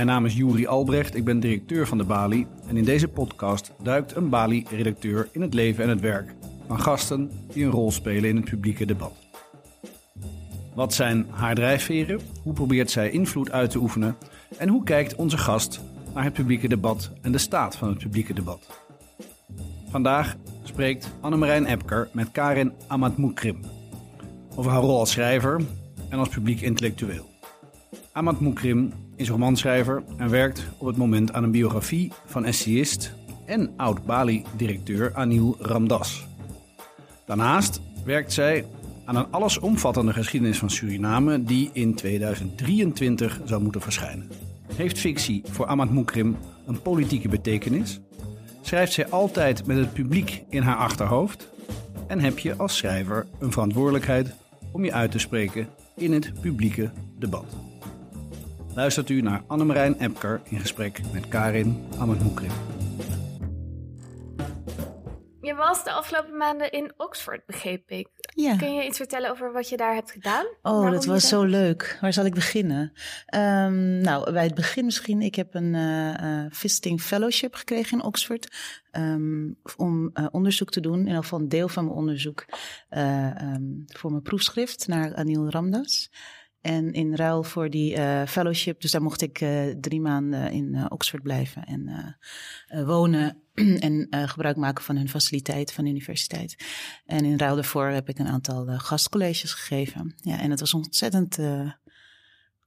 Mijn naam is Juri Albrecht, ik ben directeur van de Bali. En in deze podcast duikt een Bali-redacteur in het leven en het werk van gasten die een rol spelen in het publieke debat. Wat zijn haar drijfveren? Hoe probeert zij invloed uit te oefenen? En hoe kijkt onze gast naar het publieke debat en de staat van het publieke debat? Vandaag spreekt Annemarijn Epker met Karin Amatmoukrim over haar rol als schrijver en als publiek intellectueel. Amat Moukrim is romanschrijver en werkt op het moment aan een biografie van essayist en oud-Bali-directeur Anil Ramdas. Daarnaast werkt zij aan een allesomvattende geschiedenis van Suriname die in 2023 zou moeten verschijnen. Heeft fictie voor Amat Moukrim een politieke betekenis? Schrijft zij altijd met het publiek in haar achterhoofd? En heb je als schrijver een verantwoordelijkheid om je uit te spreken in het publieke debat? Luistert u naar Annemarijn Epker in gesprek met Karin Amatmoekrim. Je was de afgelopen maanden in Oxford, begreep ik. Ja. Kun je iets vertellen over wat je daar hebt gedaan? Oh, Waarom dat was zo leuk. Waar zal ik beginnen? Ehm, nou, bij het begin misschien. Ik heb een eh, eh, visiting fellowship gekregen in Oxford. ehm, om eh, onderzoek te doen, in ieder geval een deel van mijn onderzoek, eh, ehm, voor mijn proefschrift naar Anil Ramdas. En in ruil voor die eh, fellowship, dus daar mocht ik eh, drie maanden in eh, Oxford blijven en wonen en gebruik maken van hun faciliteiten van de universiteit. En in ruil daarvoor heb ik een aantal gastcolleges gegeven. Ja, en het was ontzettend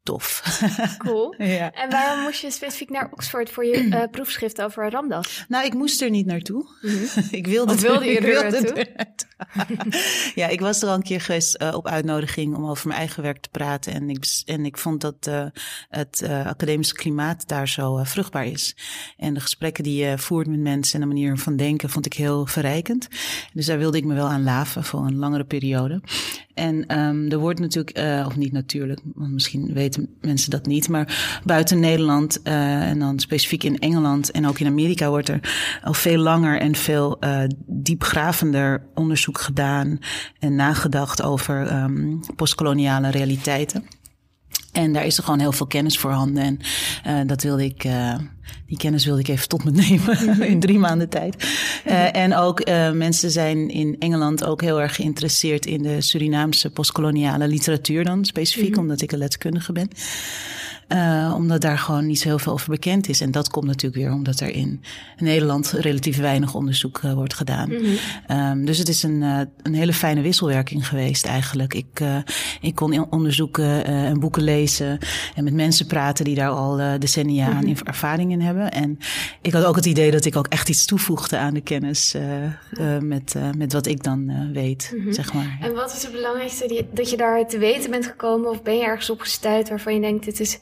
tof. Cool. ja. En waarom moest je specifiek naar Oxford voor je eh, proefschrift over Ramdas? Nou, ik moest er niet naartoe. ik wilde, Of wilde je ik er wilde naartoe? er naartoe. ja, ik was er al een keer geweest eh, op uitnodiging om over mijn eigen werk te praten. En ik, en ik vond dat eh, het academische klimaat daar zo vruchtbaar is. En de gesprekken die je voert met mensen en de manier van denken vond ik heel verrijkend. Dus daar wilde ik me wel aan laven voor een langere periode. En ehm, er wordt natuurlijk, eh, of niet natuurlijk, want misschien weten mensen dat niet, maar buiten Nederland eh, en dan specifiek in Engeland en ook in Amerika wordt er al veel langer en veel eh, diepgravender onderzoek gedaan en nagedacht over ehm, postkoloniale realiteiten. En daar is er gewoon heel veel kennis voorhanden. En eh, dat wilde ik, eh, die kennis wilde ik even tot me nemen in drie maanden tijd. Eh, en ook mensen zijn in Engeland ook heel erg geïnteresseerd in de Surinaamse postkoloniale literatuur dan specifiek, omdat ik een letterkundige ben. Eh, omdat daar gewoon niet zo heel veel over bekend is. En dat komt natuurlijk weer omdat er in Nederland relatief weinig onderzoek eh, wordt gedaan. Ehm, dus het is een, eh, een hele fijne wisselwerking geweest eigenlijk. Ik, ik kon onderzoeken en boeken lezen en met mensen praten die daar al decennia aan inf- ervaring in hebben. En ik had ook het idee dat ik ook echt iets toevoegde aan de kennis met, met wat ik dan weet, zeg maar. En wat is het belangrijkste dat je daar te weten bent gekomen? Of ben je ergens op gestuurd waarvan je denkt, dit is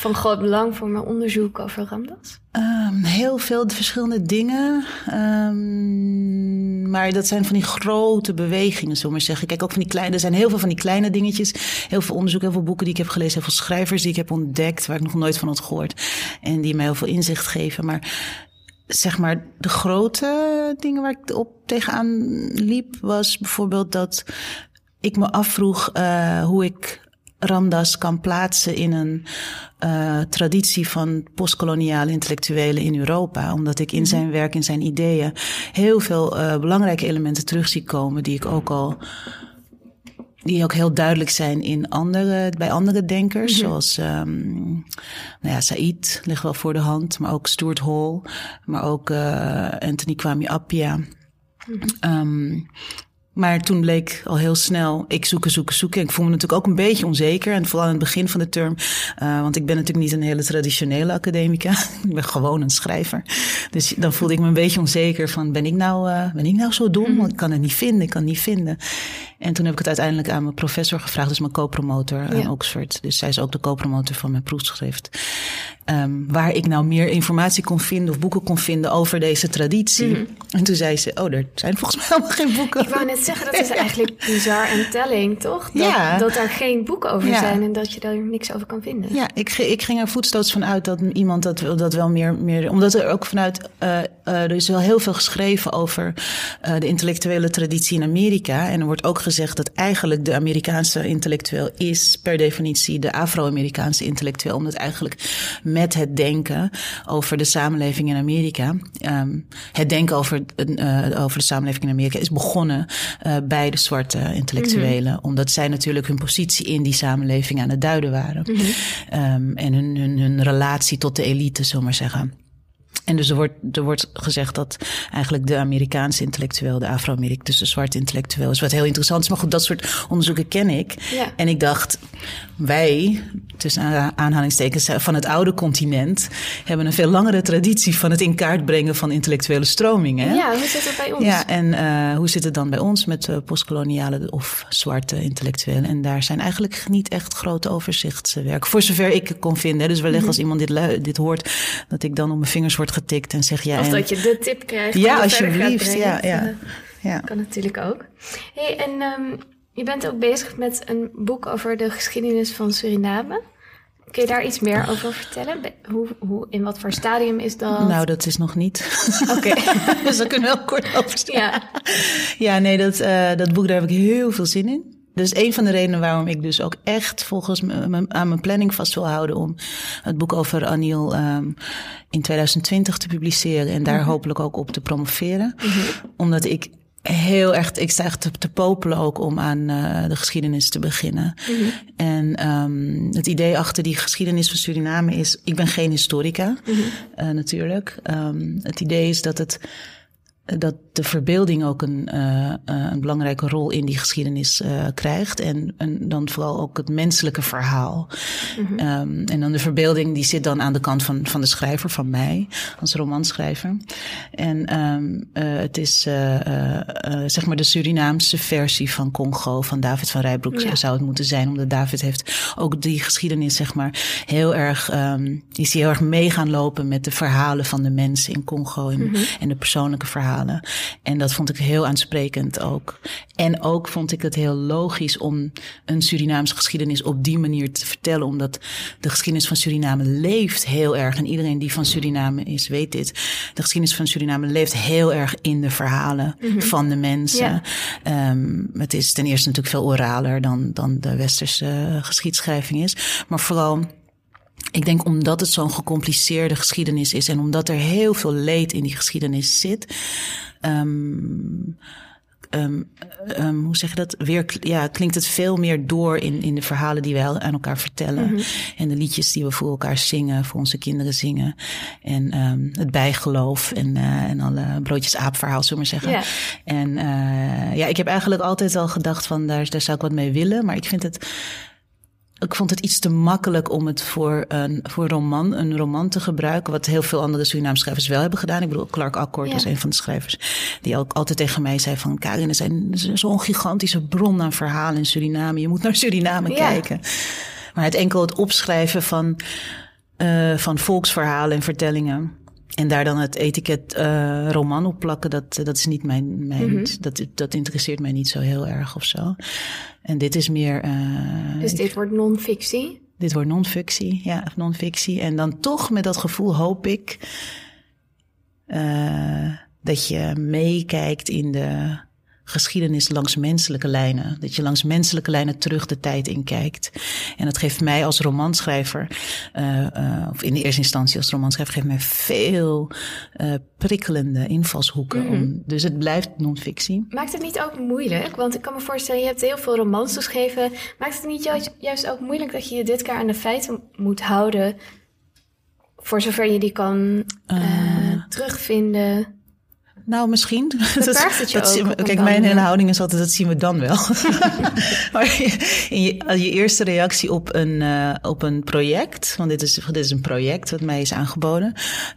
van groot belang voor mijn onderzoek over Ramdas? Ehm, heel veel verschillende dingen. Ehm, maar dat zijn van die grote bewegingen, zullen maar zeggen. Kijk, ook van die kleine. Er zijn heel veel van die kleine dingetjes. Heel veel onderzoek, heel veel boeken die ik heb gelezen. Heel veel schrijvers die ik heb ontdekt, waar ik nog nooit van had gehoord. En die mij heel veel inzicht geven. Maar zeg maar, de grote dingen waar ik op tegenaan liep, was bijvoorbeeld dat ik me afvroeg eh, hoe ik Ramdas kan plaatsen in een eh, traditie van postkoloniale intellectuelen in Europa. Omdat ik in zijn werk, in zijn ideeën, heel veel eh, belangrijke elementen terug zie komen die ik ook al die ook heel duidelijk zijn in andere, bij andere denkers, zoals ehm, nou ja, Said ligt wel voor de hand, maar ook Stuart Hall, maar ook eh, Anthony Kwame Appiah. Ehm, maar toen bleek al heel snel, ik zoeken, zoeken, zoeken. Ik voel me natuurlijk ook een beetje onzeker. En vooral aan het begin van de term. eh, want ik ben natuurlijk niet een hele traditionele academica. ik ben gewoon een schrijver. Dus dan voelde ik me een beetje onzeker van, ben ik nou, eh, ben ik nou zo dom? Want ik kan het niet vinden, ik kan het niet vinden. En toen heb ik het uiteindelijk aan mijn professor gevraagd. Dus mijn co-promotor aan Ja. Oxford. Dus zij is ook de co-promotor van mijn proefschrift. Ehm, waar ik nou meer informatie kon vinden of boeken kon vinden over deze traditie. En toen zei ze, oh, er zijn volgens mij helemaal geen boeken. Ik wou net zeggen, dat is eigenlijk bizar en telling, toch? Dat, Ja. dat er geen boeken over Ja. zijn en dat je daar niks over kan vinden. Ja, ik, ik ging er voetstoots van uit dat iemand dat, wel- dat wel meer, meer. Omdat er ook vanuit. eh, eh, er is wel heel veel geschreven over eh, de intellectuele traditie in Amerika. En er wordt ook gezegd dat eigenlijk de Amerikaanse intellectueel is per definitie de Afro-Amerikaanse intellectueel. Omdat eigenlijk met het denken over de samenleving in Amerika. Ehm, het denken over, over de samenleving in Amerika is begonnen uh, bij de zwarte intellectuelen. Mhm. Omdat zij natuurlijk hun positie in die samenleving aan het duiden waren. Mm -hmm. en hun, hun, hun relatie tot de elite, zullen we maar zeggen. En dus er wordt, er wordt gezegd dat eigenlijk de Amerikaanse intellectueel, de Afro-Amerikaan, dus de zwarte intellectueel is wat heel interessant is. Maar goed, dat soort onderzoeken ken ik. Ja. En ik dacht, wij, tussen aanhalingstekens van het oude continent, hebben een veel langere traditie van het in kaart brengen van intellectuele stromingen. Ja, hoe zit het bij ons? Ja, en uh, hoe zit het dan bij ons met uh, postkoloniale of zwarte intellectuelen? En daar zijn eigenlijk niet echt grote overzichtswerk. Voor zover ik kon vinden. Dus wellicht mm als iemand dit, dit hoort, dat ik dan op mijn vingers word getikt en zeg ja. Of dat je de tip krijgt. Ja, alsjeblieft. Ja, ja, ja. Kan natuurlijk ook. Hey, en um, je bent ook bezig met een boek over de geschiedenis van Suriname. Kun je daar iets meer over vertellen? Hoe, hoe, in wat voor stadium is dat? Nou, dat is nog niet. Oké. dus daar kunnen we wel kort over. Ja. ja, nee, dat, uh, dat boek, daar heb ik heel veel zin in. Dus een van de redenen waarom ik dus ook echt volgens me, aan mijn planning vast wil houden om het boek over Anil um, in 2020 te publiceren en daar mm -hmm. hopelijk ook op te promoveren. Mm -hmm. Omdat ik heel erg, ik sta echt te, te popelen ook om aan uh, de geschiedenis te beginnen. Mm -hmm. En um, het idee achter die geschiedenis van Suriname is, ik ben geen historica, uh, natuurlijk. Um, het idee is dat het dat de verbeelding ook een, uh, een belangrijke rol in die geschiedenis uh, krijgt. En, en dan vooral ook het menselijke verhaal. Mm -hmm. um, en dan de verbeelding die zit dan aan de kant van, van de schrijver, van mij, als romanschrijver. En um, uh, het is zeg maar de Surinaamse versie van Congo, van David van Rijbroek ja. zou het moeten zijn. Omdat David heeft ook die geschiedenis, zeg maar, heel erg, um, is hij heel erg mee gaan lopen met de verhalen van de mensen in Congo en, mm -hmm. en de persoonlijke verhalen. En dat vond ik heel aansprekend ook. En ook vond ik het heel logisch om een Surinaamse geschiedenis op die manier te vertellen. Omdat de geschiedenis van Suriname leeft heel erg. En iedereen die van Suriname is, weet dit. De geschiedenis van Suriname leeft heel erg in de verhalen mm -hmm. van de mensen. Ja. Um, het is ten eerste natuurlijk veel oraler dan, dan de westerse geschiedschrijving is. Maar vooral ik denk omdat het zo'n gecompliceerde geschiedenis is en omdat er heel veel leed in die geschiedenis zit. Um, um, um, hoe zeg je dat? Weer ja, klinkt het veel meer door in, in de verhalen die we aan elkaar vertellen. Mm -hmm. En de liedjes die we voor elkaar zingen, voor onze kinderen zingen. En het bijgeloof en, uh, en alle broodjes aapverhaal, zullen we maar zeggen. Yeah. En uh, ja, ik heb eigenlijk altijd al gedacht van daar, daar zou ik wat mee willen. Maar ik vind het ik vond het iets te makkelijk om het voor een, voor roman, een roman te gebruiken. Wat heel veel andere Surinaamse schrijvers wel hebben gedaan. Ik bedoel, Clark Accord ja. is een van de schrijvers. Die ook altijd tegen mij zei van... Karin, er zijn zo'n gigantische bron aan verhalen in Suriname. Je moet naar Suriname ja. kijken. Maar het enkel het opschrijven van, uh, van volksverhalen en vertellingen... En daar dan het etiket uh, roman op plakken, dat, dat is niet mijn. mijn mm -hmm. dat, dat interesseert mij niet zo heel erg of zo. En dit is meer. Uh, dus dit wordt non-fictie? Dit wordt non-fictie, ja, non-fictie. En dan toch met dat gevoel hoop ik uh, dat je meekijkt in de geschiedenis langs menselijke lijnen. Dat je langs menselijke lijnen terug de tijd in kijkt. En dat geeft mij als romanschrijver, uh, uh, of in de eerste instantie als romanschrijver, geeft mij veel uh, prikkelende invalshoeken. Mm -hmm. om, dus het blijft non-fictie. Maakt het niet ook moeilijk? Want ik kan me voorstellen, je hebt heel veel romans geschreven. Maakt het niet juist, juist ook moeilijk dat je je dit keer aan de feiten moet houden? Voor zover je die kan terugvinden. Nou, misschien. Dat, dat, dat we, kijk, mijn hele houding is altijd, dat zien we dan wel. maar je, je, eerste reactie op een, uh, op een project, want dit is, dit is een project wat mij is aangeboden,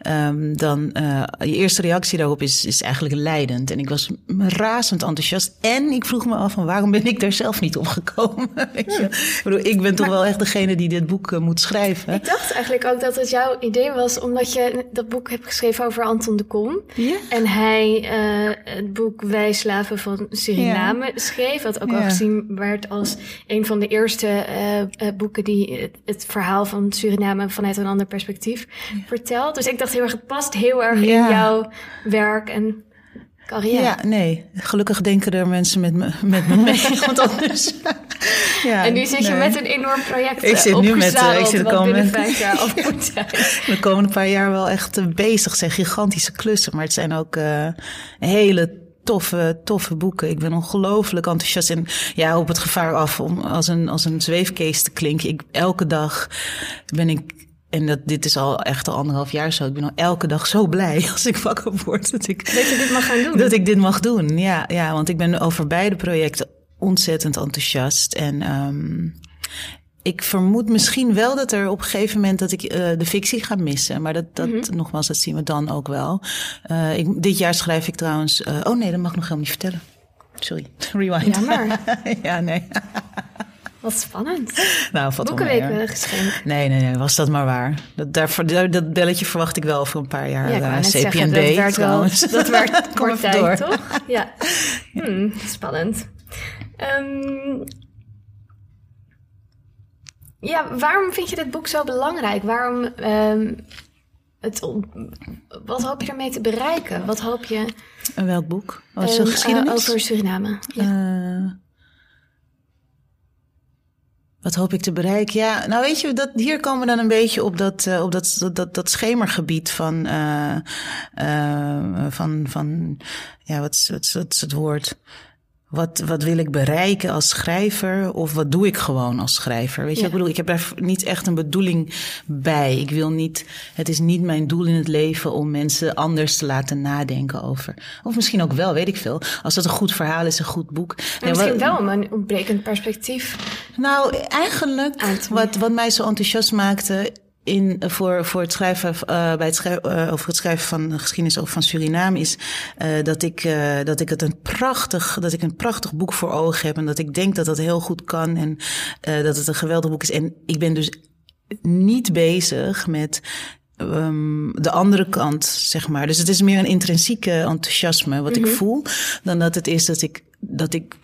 um, dan uh, je eerste reactie daarop is, is eigenlijk leidend. En ik was razend enthousiast en ik vroeg me af van waarom ben ik daar zelf niet op gekomen? Weet je? Ik bedoel, ik ben toch wel echt degene die dit boek uh, moet schrijven. Ik dacht eigenlijk ook dat het jouw idee was, omdat je dat boek hebt geschreven over Anton de Kom. Ja? En hij uh, het boek Wij Slaven van Suriname ja. schreef. Wat ook ja. al gezien werd als een van de eerste uh, uh, boeken die het, het, verhaal van Suriname vanuit een ander perspectief ja. vertelt. Dus ik dacht heel erg, het past heel erg in jouw werk en carrière. Ja, nee. Gelukkig denken er mensen met me, met me mee. want anders Ja, en nu zit je met een enorm project Ik zit nu met uh, ik zit de komende vijf jaar af moet zijn. de komende paar jaar wel echt bezig. Het zijn gigantische klussen, maar het zijn ook uh, hele toffe, toffe boeken. Ik ben ongelooflijk enthousiast en ja, op het gevaar af om als een, als een zweefkees te klinken. Ik, elke dag ben ik en dat, dit is al echt al anderhalf jaar zo. Ik ben al elke dag zo blij als ik wakker word. Dat, ik, dat je dit mag gaan doen. Dat ik dit mag doen, ja. ja want ik ben over beide projecten ontzettend enthousiast. En um, ik vermoed misschien wel dat er op een gegeven moment dat ik uh, de fictie ga missen. Maar dat, dat mm -hmm. nogmaals, dat zien we dan ook wel. Uh, ik, dit jaar schrijf ik trouwens. Uh, oh nee, dat mag ik nog helemaal niet vertellen. Sorry, rewind. Jammer. ja, nee. Wat spannend. Nou, wat Boekenweek geschenk. Nee, nee, nee, was dat maar waar. Dat, daarvoor, dat belletje verwacht ik wel voor een paar jaar. Ja, uh, CPNB zeggen, dat trouwens. Wel, dat werd kort tijd, door. toch? Ja. Hmm, spannend. Um, ja, waarom vind je dit boek zo belangrijk? Waarom, um, het, wat hoop je ermee te bereiken? Wat hoop je... En welk boek? Was um, geschiedenis? Uh, over Suriname. Ja. Uh, wat hoop ik te bereiken? Ja, nou weet je, dat, hier komen we dan een beetje op dat, uh, op dat, dat, dat, dat schemergebied van, van, van, ja, wat wat wat is het woord? Wat, wat wil ik bereiken als schrijver? Of wat doe ik gewoon als schrijver? Weet je, ja. ik bedoel, ik heb daar niet echt een bedoeling bij. Ik wil niet, het is niet mijn doel in het leven om mensen anders te laten nadenken over. Of misschien ook wel, weet ik veel. Als dat een goed verhaal is, een goed boek. Nee, misschien wel een ontbrekend perspectief. Nou, eigenlijk, wat, wat mij zo enthousiast maakte, in, voor, voor het schrijven, uh, bij het schrijven, uh, over het schrijven van de geschiedenis over van Suriname is uh, dat, ik, dat ik het een prachtig, dat ik een prachtig boek voor ogen heb en dat ik denk dat dat heel goed kan en dat het een geweldig boek is. En ik ben dus niet bezig met um, de andere kant, zeg maar. Dus het is meer een intrinsieke enthousiasme wat mm -hmm. ik voel, dan dat het is dat ik, dat ik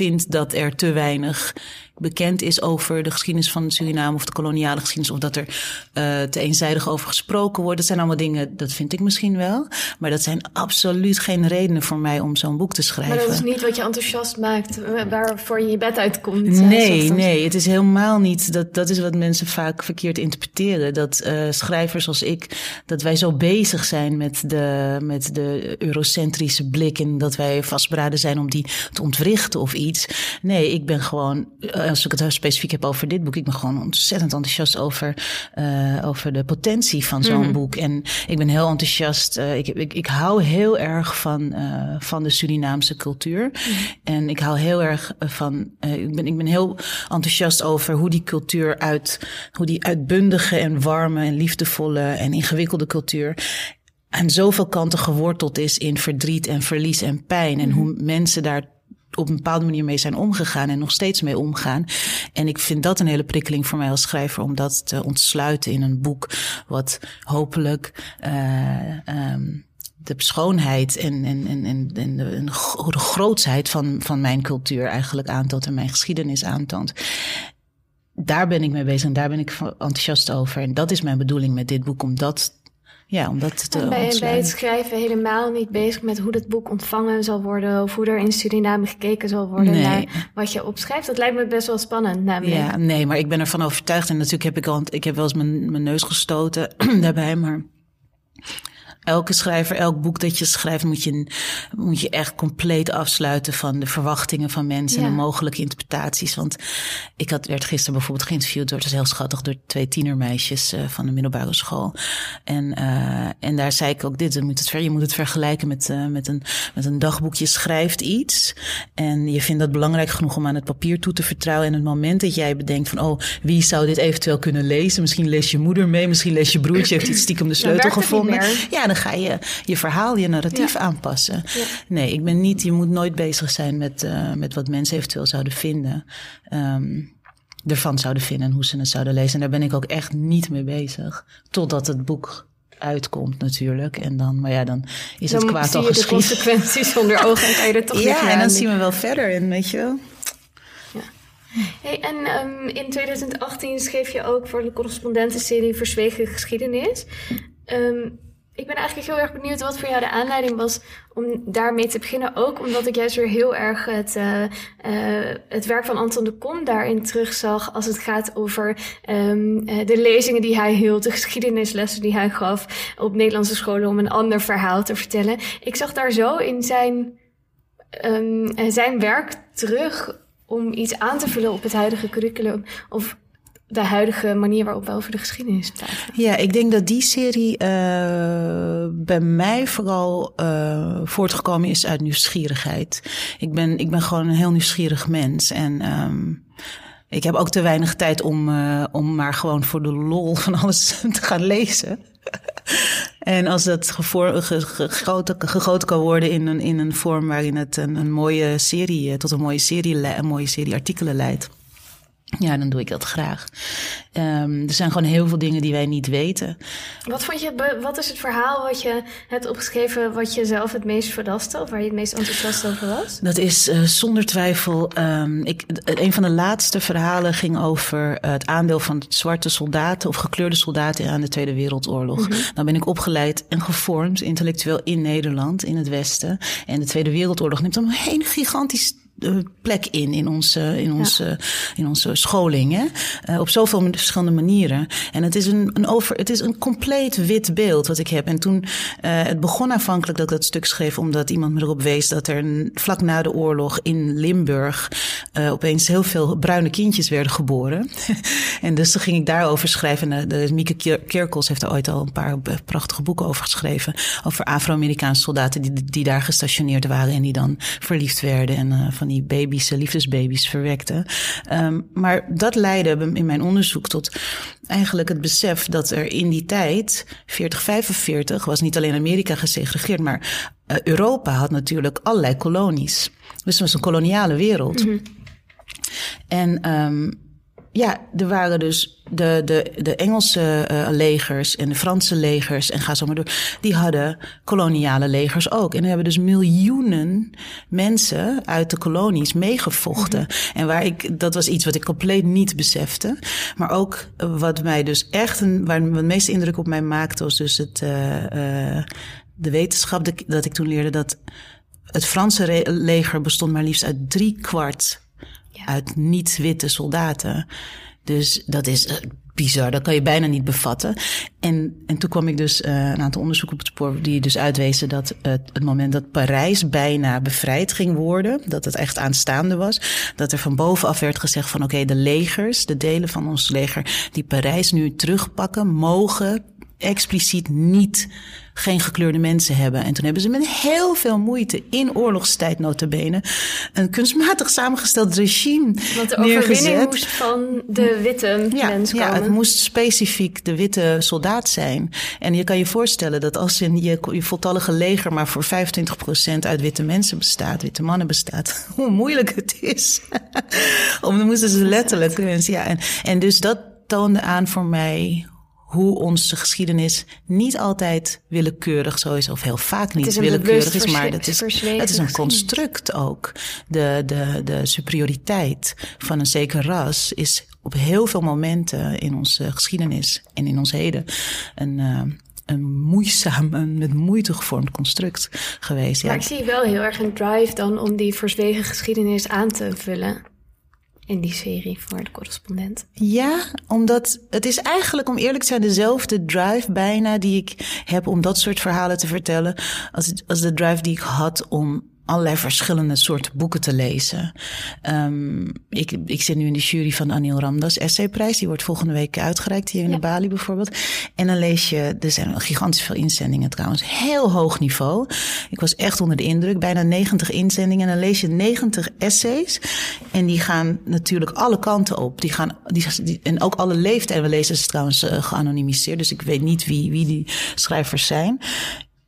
vind dat er te weinig bekend is over de geschiedenis van Suriname of de koloniale geschiedenis, of dat er uh, te eenzijdig over gesproken wordt. Dat zijn allemaal dingen, dat vind ik misschien wel. Maar dat zijn absoluut geen redenen voor mij om zo'n boek te schrijven. Maar dat is niet wat je enthousiast maakt, waarvoor je je bed uitkomt. Nee, nee, het is helemaal niet. Dat, dat is wat mensen vaak verkeerd interpreteren. Dat uh, schrijvers als ik, dat wij zo bezig zijn met de, met de eurocentrische blik en dat wij vastberaden zijn om die te ontwrichten of iets. Nee, ik ben gewoon. Uh, als ik het specifiek heb over dit boek, ik ben gewoon ontzettend enthousiast over, uh, over de potentie van zo'n mm. boek. En ik ben heel enthousiast. Uh, ik, ik, ik hou heel erg van, uh, van de Surinaamse cultuur. Mm. En ik hou heel erg van. ik, ben, ik ben heel enthousiast over hoe die cultuur uit, hoe die uitbundige en warme en liefdevolle en ingewikkelde cultuur aan zoveel kanten geworteld is in verdriet en verlies en pijn. En mm. hoe mensen daar op een bepaalde manier mee zijn omgegaan en nog steeds mee omgaan. En ik vind dat een hele prikkeling voor mij als schrijver om dat te ontsluiten in een boek wat hopelijk uh, um, de schoonheid en, en, en, en, de, de grootsheid van, van mijn cultuur eigenlijk aantoont en mijn geschiedenis aantoont. Daar ben ik mee bezig en daar ben ik enthousiast over. En dat is mijn bedoeling met dit boek, om dat ja, om dat te en ben je bij het schrijven helemaal niet bezig met hoe dat boek ontvangen zal worden... of hoe er in Suriname gekeken zal worden nee. naar wat je opschrijft? Dat lijkt me best wel spannend namelijk. Ja, nee, maar ik ben ervan overtuigd. En natuurlijk heb ik al, ik heb wel eens mijn, mijn neus gestoten daarbij, maar elke schrijver, elk boek dat je schrijft, moet je, moet je echt compleet afsluiten van de verwachtingen van mensen ja. en de mogelijke interpretaties. Want ik had, werd gisteren bijvoorbeeld geïnterviewd door, het is heel schattig, door twee tienermeisjes uh, van de middelbare school. En, uh, en daar zei ik ook dit, je moet het, ver, je moet het vergelijken met, uh, met, een, met een dagboek. Je schrijft iets en je vindt dat belangrijk genoeg om aan het papier toe te vertrouwen. En het moment dat jij bedenkt van, oh, wie zou dit eventueel kunnen lezen? Misschien leest je moeder mee, misschien leest je broertje, heeft iets stiekem de sleutel gevonden. Ja, dan ga je je verhaal, je narratief ja. aanpassen. Ja. Nee, ik ben niet, je moet nooit bezig zijn met, uh, met wat mensen eventueel zouden vinden. Um, ervan zouden vinden en hoe ze het zouden lezen. En daar ben ik ook echt niet mee bezig. Totdat het boek uitkomt natuurlijk. En dan, maar ja, dan is dan het kwaad al geschied. de consequenties onder ogen en kan je er toch ja, en dan zien we wel verder en weet je wel. Ja. Hey, en um, in 2018 schreef je ook voor de correspondentenserie Verzwegen Geschiedenis. Um, ik ben eigenlijk heel erg benieuwd wat voor jou de aanleiding was om daarmee te beginnen. Ook omdat ik juist weer heel erg het, uh, uh, het werk van Anton de Kom daarin terugzag. Als het gaat over um, de lezingen die hij hield, de geschiedenislessen die hij gaf op Nederlandse scholen om een ander verhaal te vertellen. Ik zag daar zo in zijn, um, zijn werk terug om iets aan te vullen op het huidige curriculum. Of de huidige manier waarop we over de geschiedenis praten. Ja, ik denk dat die serie uh, bij mij vooral uh, voortgekomen is uit nieuwsgierigheid. Ik ben, ik ben gewoon een heel nieuwsgierig mens. En um, ik heb ook te weinig tijd om, uh, om maar gewoon voor de lol van alles te gaan lezen. en als dat gegoten kan worden in een, in een vorm waarin het een, een mooie serie, tot een mooie serie, een mooie serie artikelen leidt ja, dan doe ik dat graag. Um, er zijn gewoon heel veel dingen die wij niet weten. Wat, vond je, wat is het verhaal wat je hebt opgeschreven... wat je zelf het meest verdaste of waar je het meest enthousiast over was? Dat is uh, zonder twijfel... Um, ik, een van de laatste verhalen ging over uh, het aandeel van zwarte soldaten... of gekleurde soldaten aan de Tweede Wereldoorlog. Mm -hmm. Dan ben ik opgeleid en gevormd intellectueel in Nederland, in het Westen. En de Tweede Wereldoorlog neemt een hele gigantisch plek in, in onze, in onze, ja. in onze scholing. Hè? Uh, op zoveel verschillende manieren. En het is een, een, over, het is een compleet wit beeld wat ik heb. En toen, uh, het begon aanvankelijk dat ik dat stuk schreef, omdat iemand me erop wees dat er vlak na de oorlog in Limburg uh, opeens heel veel bruine kindjes werden geboren. en dus toen ging ik daarover schrijven. En de, de Mieke Kerkels heeft er ooit al een paar prachtige boeken over geschreven. Over Afro-Amerikaanse soldaten die, die daar gestationeerd waren en die dan verliefd werden en van die baby's, liefdesbaby's verwekte. Um, maar dat leidde in mijn onderzoek tot eigenlijk het besef dat er in die tijd, 40, 45, was niet alleen Amerika gesegregeerd, maar uh, Europa had natuurlijk allerlei kolonies. Dus het was een koloniale wereld. Mm -hmm. En um, ja, er waren dus de, de, de Engelse uh, legers en de Franse legers en ga zo maar door. Die hadden koloniale legers ook. En er hebben dus miljoenen mensen uit de kolonies meegevochten. Mm -hmm. En waar ik, dat was iets wat ik compleet niet besefte. Maar ook wat mij dus echt, een, waar het meeste indruk op mij maakte, was dus het, uh, uh, de wetenschap dat, dat ik toen leerde dat het Franse leger bestond maar liefst uit drie kwart uit niet-witte soldaten. Dus dat is uh, bizar, dat kan je bijna niet bevatten. En, en toen kwam ik dus uh, een aantal onderzoeken op het spoor die dus uitwezen dat uh, het moment dat Parijs bijna bevrijd ging worden, dat het echt aanstaande was, dat er van bovenaf werd gezegd van oké, de legers, de delen van ons leger die Parijs nu terugpakken, mogen expliciet niet geen gekleurde mensen hebben. En toen hebben ze met heel veel moeite in oorlogstijd notabene een kunstmatig samengesteld regime Want de overwinning moest van de witte ja, mens komen. Ja, het moest specifiek de witte soldaat zijn. En je kan je voorstellen dat als je, je, je voltallige leger maar voor 25% uit witte mensen bestaat, witte mannen bestaat, hoe moeilijk het is. Om dan moesten ze letterlijk. Ja, en, en dus dat toonde aan voor mij hoe onze geschiedenis niet altijd willekeurig zo is, of heel vaak niet willekeurig is, maar het is, het is een construct ook. De, de, de superioriteit van een zeker ras is op heel veel momenten in onze geschiedenis en in ons heden een. Uh, een moeizaam, een met moeite gevormd construct geweest. Maar ja. ik zie wel heel erg een drive dan om die verzwegen geschiedenis aan te vullen in die serie voor de correspondent? Ja, omdat het is eigenlijk, om eerlijk te zijn, dezelfde drive bijna die ik heb om dat soort verhalen te vertellen. Als, als de drive die ik had om allerlei verschillende soorten boeken te lezen. Um, ik, ik zit nu in de jury van Anil Ramdas essayprijs. Die wordt volgende week uitgereikt hier in ja. de Bali bijvoorbeeld. En dan lees je, er zijn gigantisch veel inzendingen trouwens. Heel hoog niveau. Ik was echt onder de indruk. Bijna 90 inzendingen. En dan lees je 90 essays. En die gaan natuurlijk alle kanten op. Die gaan, die, en ook alle leeftijden. We lezen ze trouwens uh, geanonimiseerd. Dus ik weet niet wie, wie die schrijvers zijn.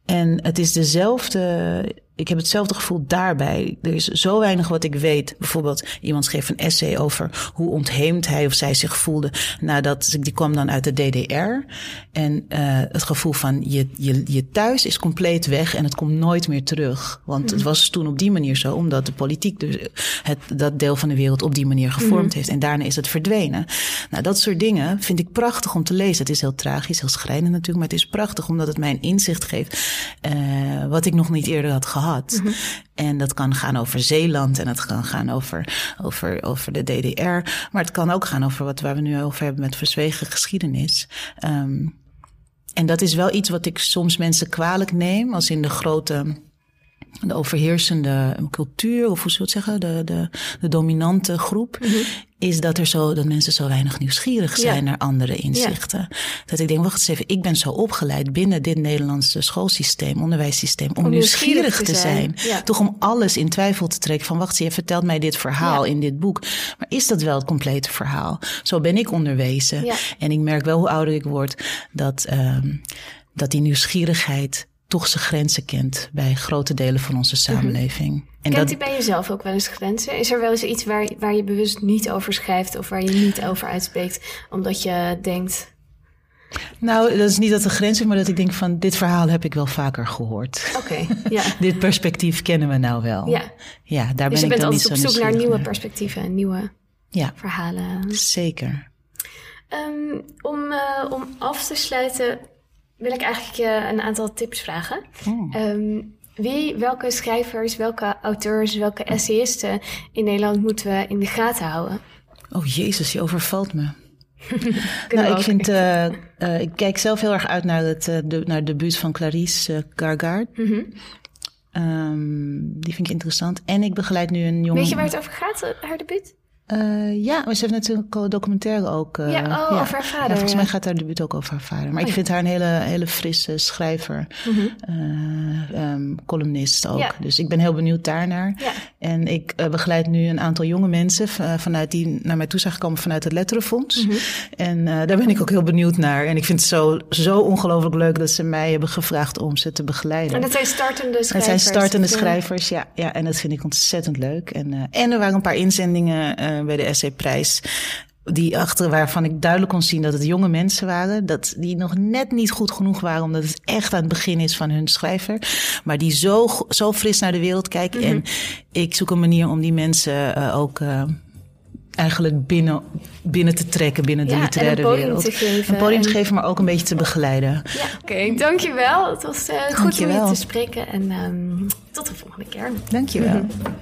En het is dezelfde ik heb hetzelfde gevoel daarbij. Er is zo weinig wat ik weet. Bijvoorbeeld, iemand schreef een essay over hoe ontheemd hij of zij zich voelde nadat die kwam dan uit de DDR. En uh, het gevoel van je, je, je thuis is compleet weg en het komt nooit meer terug. Want het mhm. was toen op die manier zo, omdat de politiek dus het, dat deel van de wereld op die manier gevormd mhm. heeft. En daarna is het verdwenen. Nou, dat soort dingen vind ik prachtig om te lezen. Het is heel tragisch, heel schrijnend natuurlijk, maar het is prachtig omdat het mij een inzicht geeft uh, wat ik nog niet eerder had gehad. En dat kan gaan over Zeeland en het kan gaan over, over, over de DDR. Maar het kan ook gaan over wat waar we nu over hebben met verzwegen geschiedenis. Um, en dat is wel iets wat ik soms mensen kwalijk neem, als in de grote de overheersende cultuur, of hoe zou je het zeggen, de, de, de dominante groep, mhm. is dat er zo, dat mensen zo weinig nieuwsgierig zijn naar andere inzichten. Dat ik denk, wacht eens even, ik ben zo opgeleid binnen dit Nederlandse schoolsysteem, onderwijssysteem, om, nieuwsgierig, te zijn. Toch om alles in twijfel te trekken van, wacht eens, je vertelt mij dit verhaal in dit boek. Maar is dat wel het complete verhaal? Zo ben ik onderwezen. En ik merk wel hoe ouder ik word, dat, um, dat die nieuwsgierigheid toch zijn grenzen kent bij grote delen van onze mhm. samenleving. En Kent dat... u bij jezelf ook wel eens grenzen? Is er wel eens iets waar, waar je bewust niet over schrijft of waar je niet over uitspreekt, omdat je denkt. Nou, dat is niet dat er grens is, maar dat ik denk van dit verhaal heb ik wel vaker gehoord. Oké, ja. dit perspectief kennen we nou wel. Ja, ja daar dus ben ik dan niet zo op zoek naar nieuwe perspectieven en nieuwe ja, verhalen. Zeker. Um, om, uh, om af te sluiten, wil ik eigenlijk je een aantal tips vragen. Oh. Ehm, wie, welke schrijvers, welke auteurs, welke essayisten in Nederland moeten we in de gaten houden? Oh jezus, je overvalt me. nou, ik vind, uh, uh, ik kijk zelf heel erg uit naar het, uh, de, naar de debuut van Clarice Gargard. Mm -hmm. um, die vind ik interessant. En ik begeleid nu een jongen. Weet je waar het over gaat, haar debuut? Uh, ja, maar ze heeft natuurlijk een documentaire ook. Uh, ja, oh, over haar vader. Ja, volgens mij gaat haar debuut ook over haar vader. Maar ik oh, vind haar een hele, hele frisse schrijver, -hmm. uh, um, columnist ook. Dus ik ben heel benieuwd daarnaar. En ik begeleid nu een aantal jonge mensen vanuit die naar mij toe zijn gekomen vanuit het Letterenfonds. -hmm. En daar ben ik ook heel benieuwd naar. En ik vind het zo, zo ongelooflijk leuk dat ze mij hebben gevraagd om ze te begeleiden. En dat zijn startende schrijvers. Dat zijn startende schrijvers, ja. ja. En dat vind ik ontzettend leuk. En, en er waren een paar inzendingen bij de SC-prijs. Die achter waarvan ik duidelijk kon zien dat het jonge mensen waren. Dat die nog net niet goed genoeg waren, omdat het echt aan het begin is van hun schrijver. Maar die zo, zo fris naar de wereld kijken. Mhm. En ik zoek een manier om die mensen uh, ook. Uh, eigenlijk binnen, binnen te trekken binnen de literaire wereld. Te geven, een podium te geven, maar ook een beetje te begeleiden. Ja, oké. Okay, dankjewel. Het was uh, goed om je te spreken. En um, tot de volgende keer. Dankjewel. Mm -hmm.